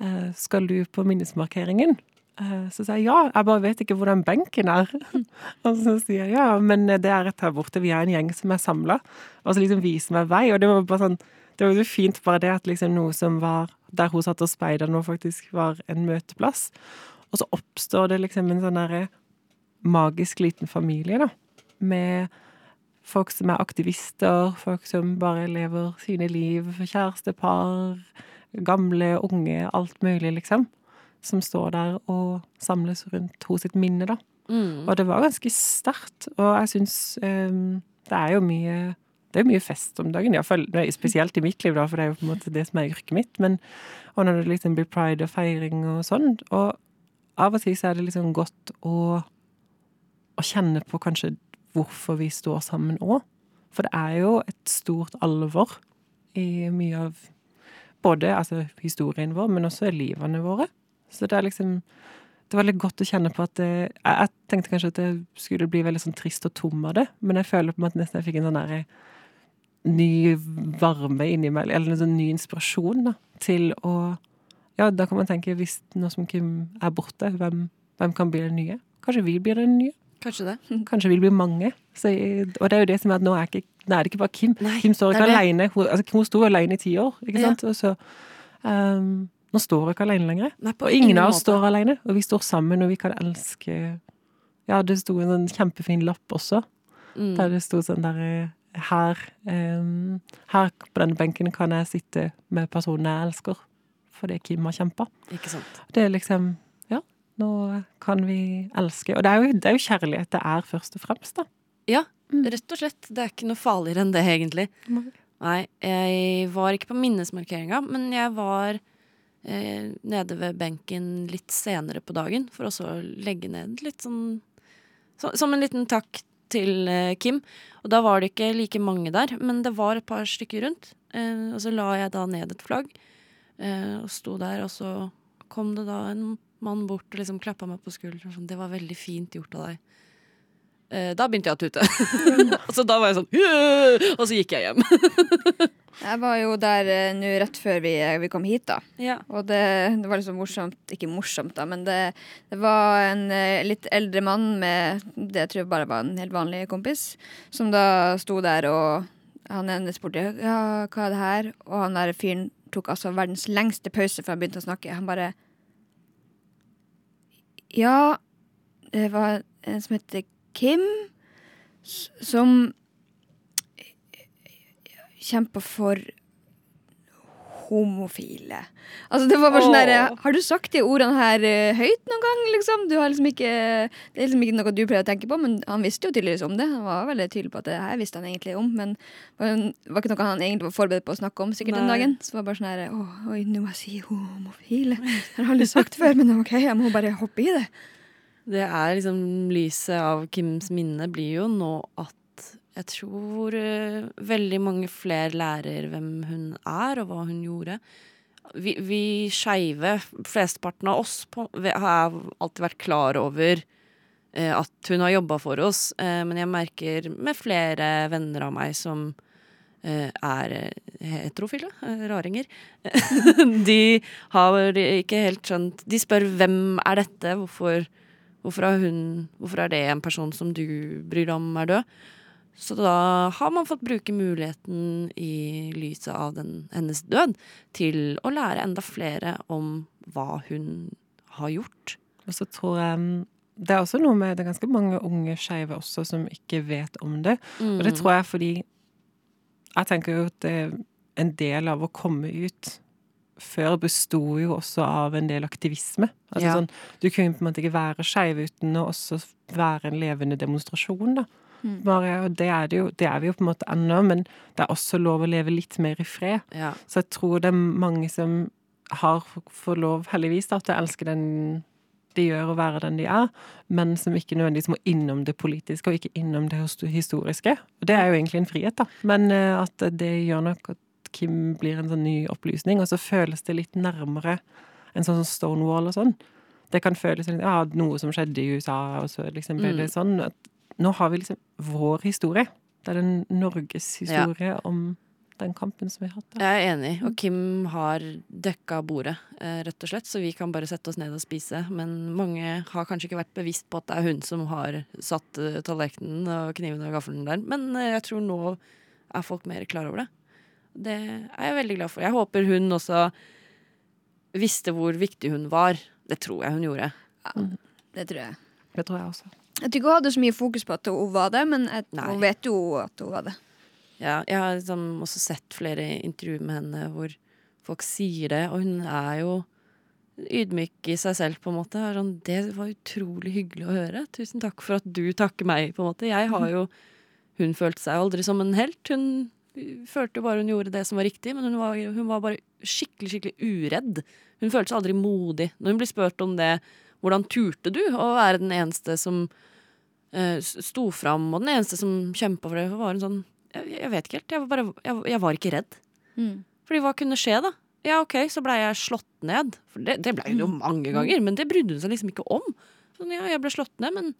Speaker 4: eh, skal du på minnesmarkeringen? Eh, Så sier jeg ja, jeg bare vet ikke hvor den benken er. Og så sier jeg ja, men det er rett her borte, vi er en gjeng som er samla. Og så liksom viser meg vei, og det var bare sånn Det var jo fint bare det at liksom noe som var der hun satt og speida nå, faktisk var en møteplass. Og så oppstår det liksom en sånn derre magisk liten familie, da. Med folk som er aktivister, folk som bare lever sine liv, kjærestepar, gamle, unge, alt mulig, liksom. Som står der og samles rundt hos sitt minne, da.
Speaker 2: Mm.
Speaker 4: Og det var ganske sterkt. Og jeg syns um, det er jo mye det er mye fest om dagen, iallfall spesielt i mitt liv, da, for det er jo på en måte det som er yrket mitt. Men, og når det liksom blir pride og feiring og sånn. Og av og til så er det liksom godt å, å kjenne på kanskje hvorfor vi står sammen òg. For det er jo et stort alvor i mye av både altså, historien vår, men også livene våre. Så det er liksom det var litt godt å kjenne på at det, jeg, jeg tenkte kanskje at det skulle bli veldig sånn trist og tom av det, men jeg føler på en måte nesten jeg fikk en sånn der ny varme innimellom, eller en sånn ny inspirasjon da, til å Ja, da kan man tenke, hvis nå som Kim er borte, hvem, hvem kan bli den nye? Kanskje vi blir den nye?
Speaker 2: Kanskje det.
Speaker 4: Kanskje vi blir mange? Så, og det er jo det som er at nå er, ikke, nå er det ikke bare Kim.
Speaker 2: Nei,
Speaker 4: Kim står ikke alene. Hun, altså, hun sto alene i ti år, ikke
Speaker 2: Ja.
Speaker 4: sant? Og så um, Nå står hun ikke alene lenger.
Speaker 2: Nei,
Speaker 4: Og ingen av oss
Speaker 2: måte.
Speaker 4: står alene, og vi står sammen, og vi kan elske Ja, det sto en sånn kjempefin lapp også,
Speaker 2: Mm.
Speaker 4: der det sto sånn der eh, Her, um, her på denne benken kan jeg sitte med personen jeg elsker, fordi Kim har kjempa. Det er liksom Ja, nå kan vi elske. Og det er jo, det er jo kjærlighet det er, først og fremst, da.
Speaker 2: Ja,
Speaker 4: Mm.
Speaker 2: rett og slett. Det er ikke noe farligere enn det, egentlig.
Speaker 4: Nei.
Speaker 2: Nei, jeg var ikke på minnesmarkeringa, men jeg var eh, nede ved benken litt senere på dagen, for også å legge ned litt sånn så, Som en liten takk til eh, Kim. Og da var det ikke like mange der, men det var et par stykker rundt. Eh, og så la jeg da ned et flagg, eh, og sto der, og så kom det da en mann bort og liksom klappa meg på skulderen. Sånn, 'Det var veldig fint gjort av deg'. Da begynte jeg å tute. så da var jeg sånn! Og så gikk jeg hjem.
Speaker 3: Jeg var jo der eh, nå rett før vi, vi kom hit, da.
Speaker 2: Ja.
Speaker 3: Og det, det var liksom morsomt Ikke morsomt, da, men det, det var en eh, litt eldre mann med det jeg tror bare var en helt vanlig kompis, som da sto der og han ene spurte ja, hva er det her, og han der fyren tok altså verdens lengste pause før han begynte å snakke. Han bare Ja, det var en som heter Kim, som kjemper for homofile. Altså det var bare sånn der, Har du sagt de ordene her eh, høyt noen gang, liksom? Du har liksom ikke, det er liksom ikke noe du pleier å tenke på, men han visste jo tydeligvis om det. Han var veldig tydelig på at det her visste han egentlig om, men det var ikke noe han egentlig var forberedt på å snakke om sikkert den dagen. Så det var bare sånn her Å, oi, nå må jeg si homofile. Det har jeg aldri sagt før, men OK, jeg må bare hoppe i det.
Speaker 2: Det er liksom lyset av Kims minne blir jo nå at jeg tror uh, veldig mange flere lærer hvem hun er, og hva hun gjorde. Vi, vi skeive, flesteparten av oss, på, har alltid vært klar over uh, at hun har jobba for oss, Uh, men jeg merker med flere venner av meg som er heterofile, raringer. de har ikke helt skjønt De spør hvem er dette, hvorfor Hvorfor er, hun, hvorfor er det en person som du bryr deg om er død? Så da har man fått bruke muligheten i lyset av den, hennes død til å lære enda flere om hva hun har gjort.
Speaker 4: Og så tror jeg mm, Det er også noe med Det er ganske mange unge skeive også som ikke vet om det. Og det tror jeg fordi Jeg tenker jo at det en del av å komme ut før besto jo også av en del aktivisme. Altså
Speaker 2: Ja.
Speaker 4: sånn, du kunne på en måte ikke være skeiv uten å også være en levende demonstrasjon, da.
Speaker 3: Mm.
Speaker 4: Bare, og det er, det, jo, det er vi jo på en måte ennå, men det er også lov å leve litt mer i fred.
Speaker 2: Ja.
Speaker 4: Så jeg tror det er mange som har fått lov, heldigvis, da, til å elske den de gjør, og være den de er, men som ikke nødvendigvis må innom det politiske, og ikke innom det historiske. Og det er jo egentlig en frihet, da. Men eh, at det gjør nok at Kim blir en sånn ny opplysning, og så føles det litt nærmere en sånn Stonewall og sånn. Det kan føles som ja, noe som skjedde i USA, og så liksom ble det sånn. At nå har vi liksom vår historie. Det er den Norges historie om den kampen som vi har hatt. Da.
Speaker 2: Jeg er enig, og Kim har dekka bordet, eh, rett og slett, så vi kan bare sette oss ned og spise. Men mange har kanskje ikke vært bevisst på at det er hun som har satt eh, tallerkenen og kniven og gaffelen der. Men eh, jeg tror nå er folk mer klar over det. Det er jeg veldig glad for. Jeg håper hun også visste hvor viktig hun var. Det tror jeg hun gjorde.
Speaker 3: Det tror jeg.
Speaker 4: Det tror jeg også.
Speaker 3: Jeg tror ikke hun hadde så mye fokus på at hun var det, men jeg, hun vet jo at hun var det.
Speaker 2: Ja, jeg har liksom også sett flere intervjuer med henne hvor folk sier det, og hun er jo ydmyk i seg selv, på en måte. Sånn, det var utrolig hyggelig å høre. Tusen takk for at du takker meg, på en måte. Jeg har jo Hun følte seg aldri som en helt. Hun følte jo bare hun gjorde det som var riktig, men hun var, hun var bare skikkelig, skikkelig uredd. Hun følte seg aldri modig. Når hun blir spurt om det, hvordan turte du å være den eneste som sto fram, og den eneste som kjempa for det, var en sånn jeg, jeg vet ikke helt. Jeg var, bare, jeg, jeg var ikke redd.
Speaker 3: Mm.
Speaker 2: Fordi hva kunne skje, da? Ja, OK, så blei jeg slått ned. For det, det blei hun jo mange ganger, men det brydde hun seg liksom ikke om. Sånn, ja, jeg ble slått ned, men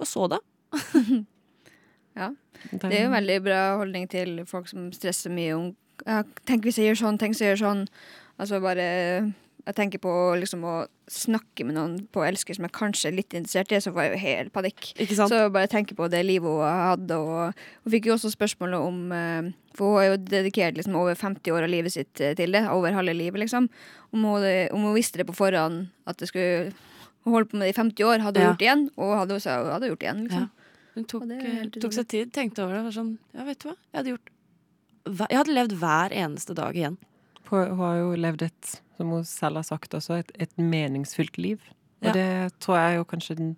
Speaker 2: Og så, da? ja.
Speaker 3: Det er jo en veldig bra holdning til folk som stresser mye om ja, Tenk hvis jeg gjør sånn, tenk hvis jeg gjør sånn. Altså bare Jeg tenker på liksom å snakke med noen på elsker som jeg kanskje er litt interessert i, så får jeg jo helt panikk.
Speaker 2: Ikke sant?
Speaker 3: Så bare tenke på det livet hun hadde, og hun fikk jo også spørsmålet om eh, For hun har jo dedikert liksom over 50 år av livet sitt eh, til det, over halve livet, liksom. Om hun, om hun visste det på forhånd at det skulle Hun holdt på med det i 50 år, hadde hun
Speaker 2: Ja.
Speaker 3: gjort det igjen, og hadde hun, hun hadde gjort det igjen, liksom.
Speaker 2: Hun tok,
Speaker 3: det
Speaker 2: eh, tok seg tid, tenkte over det. Var sånn, ja, vet du hva? Jeg hadde gjort Jeg hadde levd hver eneste dag igjen.
Speaker 4: Hun har jo levd et, som hun selv har sagt også, et, et meningsfylt liv. Og
Speaker 2: Ja.
Speaker 4: det tror jeg jo kanskje den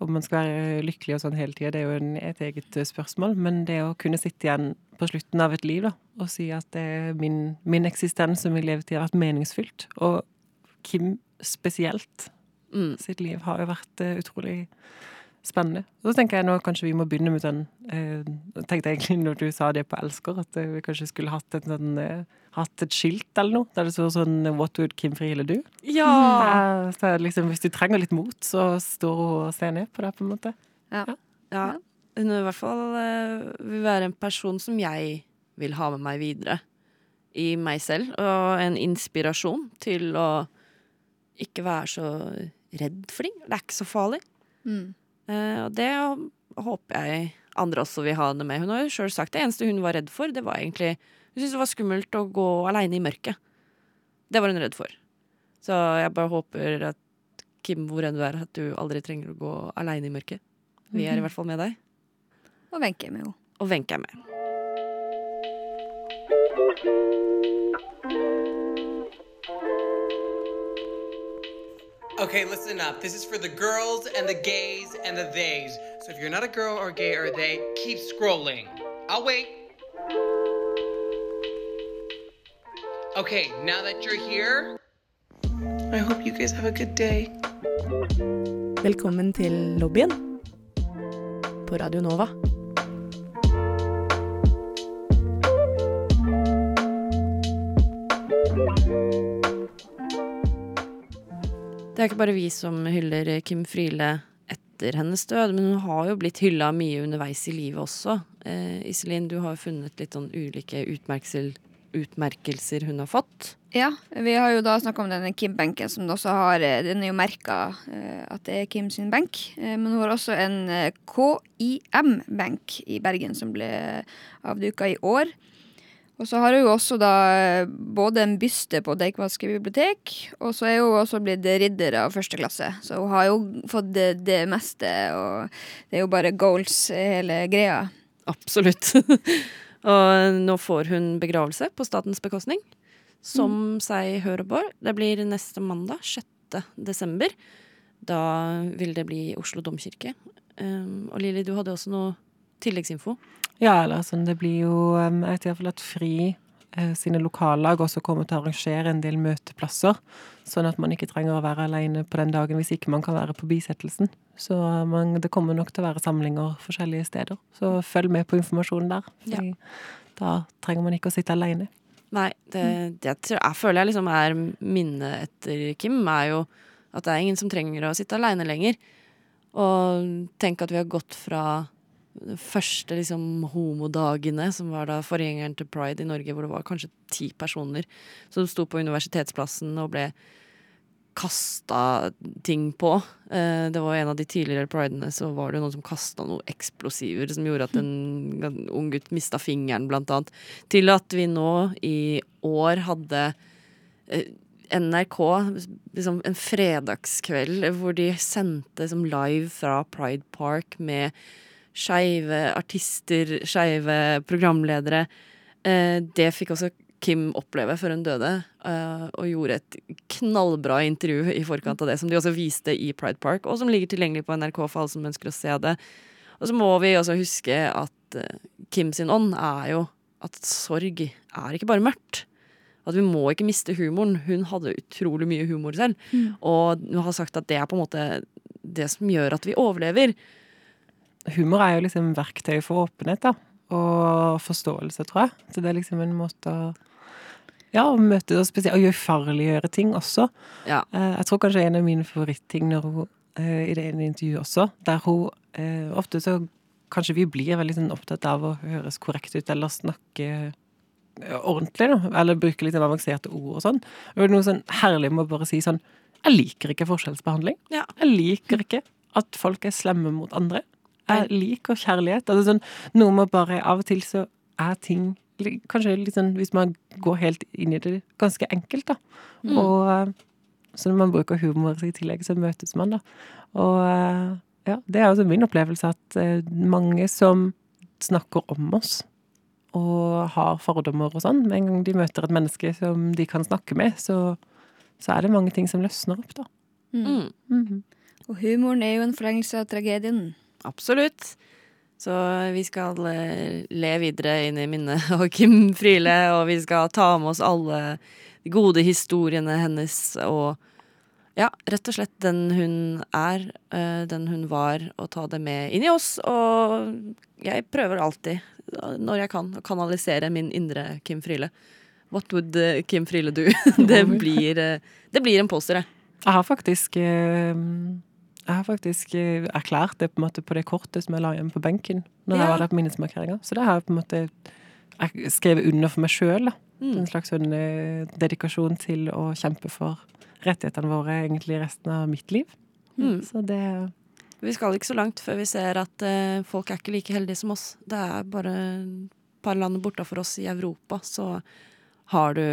Speaker 4: Om man skal være lykkelig og sånn hele tida, det er jo en, et eget eh, spørsmål. Men det å kunne sitte igjen på slutten av et liv da, og si at det er min, min eksistens som min levetid har vært meningsfylt, og Kim spesielt
Speaker 2: Mm.
Speaker 4: sitt liv har jo vært uh, utrolig spennende. Så tenker jeg nå kanskje vi må begynne med den, eh, Jeg tenkte egentlig når du sa det på Elsker, at vi kanskje skulle hatt, en sånn, eh, hatt et skilt eller noe, der det står sånn What would Kim Friele do?
Speaker 2: Ja!
Speaker 4: Eh, så liksom, hvis du trenger litt mot, så står hun og ser ned på deg, på en måte.
Speaker 2: ja. Hun vil i hvert fall eh, vil være en person som jeg vil ha med meg videre i meg selv, og en inspirasjon til å ikke være så redd for ting. Det er ikke så farlig.
Speaker 3: Mm.
Speaker 2: Eh, og det håper jeg andre også vil ha det med. Hun har jo sjøl sagt det eneste hun var redd for, det var egentlig Hun syntes det var skummelt å gå aleine i mørket. Det var hun redd for. Så jeg bare håper at Kim, hvor enn du er, at du aldri trenger å gå aleine i mørket. Vi er i hvert fall med deg.
Speaker 3: Og Wenche er med henne.
Speaker 2: Og Wenche er med.
Speaker 8: Okay, listen up. This is for the girls and the gays and the theys. So if you're not a girl or gay or they, keep scrolling. I'll wait. Okay, now that you're here, I hope you guys have a good day.
Speaker 1: Velkommen til lobbyen på Radio Nova.
Speaker 2: Det er ikke bare vi som hyller Kim Friele etter hennes død, men hun har jo blitt hylla mye underveis i livet også. Eh, Iselin, du har funnet litt sånn ulike utmerkelser, utmerkelser hun har fått.
Speaker 3: Ja, vi har jo da snakka om denne Kim-benken, som også har eh, Den er jo merka eh, at det er Kim sin benk. Eh, men hun har også en KIM-benk i Bergen som ble avduka i år. Og så har hun jo også da både en byste på Deichmanske bibliotek, og så er hun også blitt ridder av første klasse. Så hun har jo fått det, det meste, og det er jo bare goals hele greia.
Speaker 2: Absolutt. og nå får hun begravelse på statens bekostning, som seg hør og bør. Det blir neste mandag, 6. desember. Da vil det bli Oslo domkirke. Um, og Lilly, du hadde også noe tilleggsinfo.
Speaker 4: Ja, eller sånn, det blir jo Jeg vet iallfall at FRI sine lokallag også kommer til å arrangere en del møteplasser. Sånn at man ikke trenger å være alene på den dagen hvis ikke man kan være på bisettelsen. Så man, det kommer nok til å være samlinger forskjellige steder. Så følg med på informasjonen der.
Speaker 2: Ja.
Speaker 4: Da trenger man ikke å sitte alene.
Speaker 2: Nei, det, det tror jeg føler jeg liksom er minnet etter Kim, er jo at det er ingen som trenger å sitte alene lenger. Og tenk at vi har gått fra de første liksom homodagene, som var da forgjengeren til Pride i Norge, hvor det var kanskje ti personer som sto på Universitetsplassen og ble kasta ting på. Eh, Det var en av de tidligere pridene, så var det noen som kasta noen eksplosiver som gjorde at en ung gutt mista fingeren, blant annet. Til at vi nå i år hadde eh, NRK liksom en fredagskveld hvor de sendte som live fra Pride Park med skeive artister, skeive programledere. Eh, det fikk også Kim oppleve før hun døde, eh, og gjorde et knallbra intervju i forkant av det, som de også viste i Pride Park, og som ligger tilgjengelig på NRK for alle som ønsker å se det. Og så må vi også huske at eh, Kim sin ånd er jo at sorg er ikke bare mørkt. At vi må ikke miste humoren. Hun hadde utrolig mye humor selv, og hun har sagt at det er på en måte det som gjør at vi overlever.
Speaker 4: Humor er jo liksom verktøy for åpenhet, da. Og forståelse, tror jeg. Så det er liksom en måte å ja, å møte og spesielt, og ufarliggjøre ting også.
Speaker 2: Ja.
Speaker 4: Eh, Jeg tror kanskje en av mine favoritting når hun, eh, i det ene intervjuet også, der hun eh, ofte så kanskje vi blir veldig sånn opptatt av å høres korrekt ut eller snakke ordentlig, da. Eller bruke litt sånn avanserte ord og sånn. Og det noe sånn herlig med å bare si sånn Jeg liker ikke forskjellsbehandling.
Speaker 2: Ja.
Speaker 4: Jeg liker ikke at folk er slemme mot andre. Jeg liker kjærlighet. Altså sånn, noe med bare Av og til så er ting Kanskje litt sånn, hvis man går helt inn i det, ganske enkelt, da. Og eh, så når man bruker humor i tillegg, så møtes man, da. Og eh, ja, det er også min opplevelse at eh, mange som snakker om oss og har fordommer og sånn, med en gang de møter et menneske som de kan snakke med, så, så er det mange ting som løsner opp, da.
Speaker 2: Mm.
Speaker 4: Mhm.
Speaker 3: Og humoren er jo en forlengelse av tragedien.
Speaker 2: Absolutt. Så vi skal eh, le videre inn i minnet av Kim Friele, og vi skal ta med oss alle de gode historiene hennes og ja, rett og slett den hun er, eh, den hun var, og ta det med inn i oss. Og jeg prøver alltid, når jeg kan, å kanalisere min indre Kim Friele. What would eh, Kim Friele do? det, blir, det blir en poster, jeg.
Speaker 4: Jeg har faktisk eh, Jeg har faktisk eh, erklært det på på det kortet som jeg la hjemme på benken når
Speaker 2: Ja.
Speaker 4: jeg var der på minnesmarkeringa. Så det har jeg på en måte skrevet under for meg sjøl.
Speaker 2: Mm.
Speaker 4: En slags sånn eh, dedikasjon til å kjempe for rettighetene våre egentlig resten av mitt liv.
Speaker 2: Mm.
Speaker 4: Så det
Speaker 2: Vi skal ikke så langt før vi ser at uh, folk er ikke like heldige som oss. Det er bare et par land bortafor oss i Europa, så har du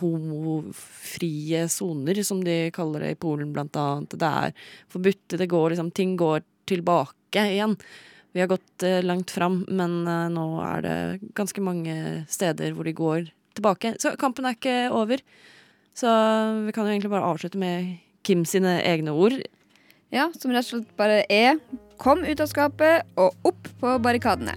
Speaker 2: homofrie soner, som de kaller det i Polen, blant annet. Det er forbudt, det går liksom Ting går tilbake igjen. Vi har gått eh, langt fram, men eh, nå er det ganske mange steder hvor de går tilbake. Så kampen er ikke over. Så vi kan jo egentlig bare avslutte med Kim sine egne ord.
Speaker 3: Ja, som rett og slett bare er kom ut av skapet og opp på barrikadene.